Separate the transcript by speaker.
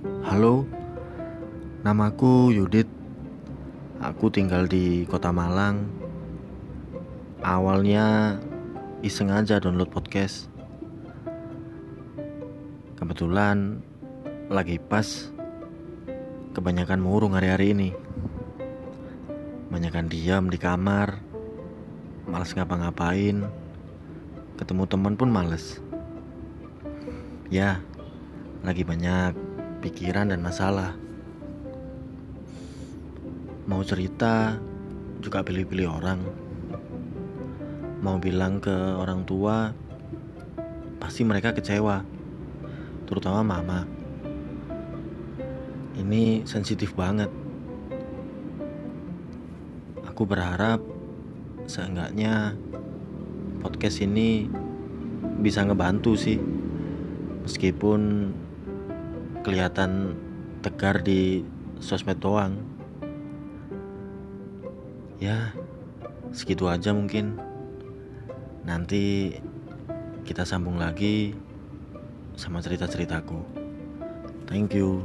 Speaker 1: Halo, namaku Yudit. Aku tinggal di Kota Malang. Awalnya iseng aja download podcast. Kebetulan lagi pas kebanyakan murung hari-hari ini. Banyakan diam di kamar, males ngapa-ngapain, ketemu teman pun males. Ya, lagi banyak pikiran dan masalah. Mau cerita juga pilih-pilih orang. Mau bilang ke orang tua, pasti mereka kecewa, terutama mama. Ini sensitif banget. Aku berharap seenggaknya podcast ini bisa ngebantu sih. Meskipun kelihatan tegar di sosmed doang. Ya, segitu aja mungkin. Nanti kita sambung lagi sama cerita-ceritaku. Thank you.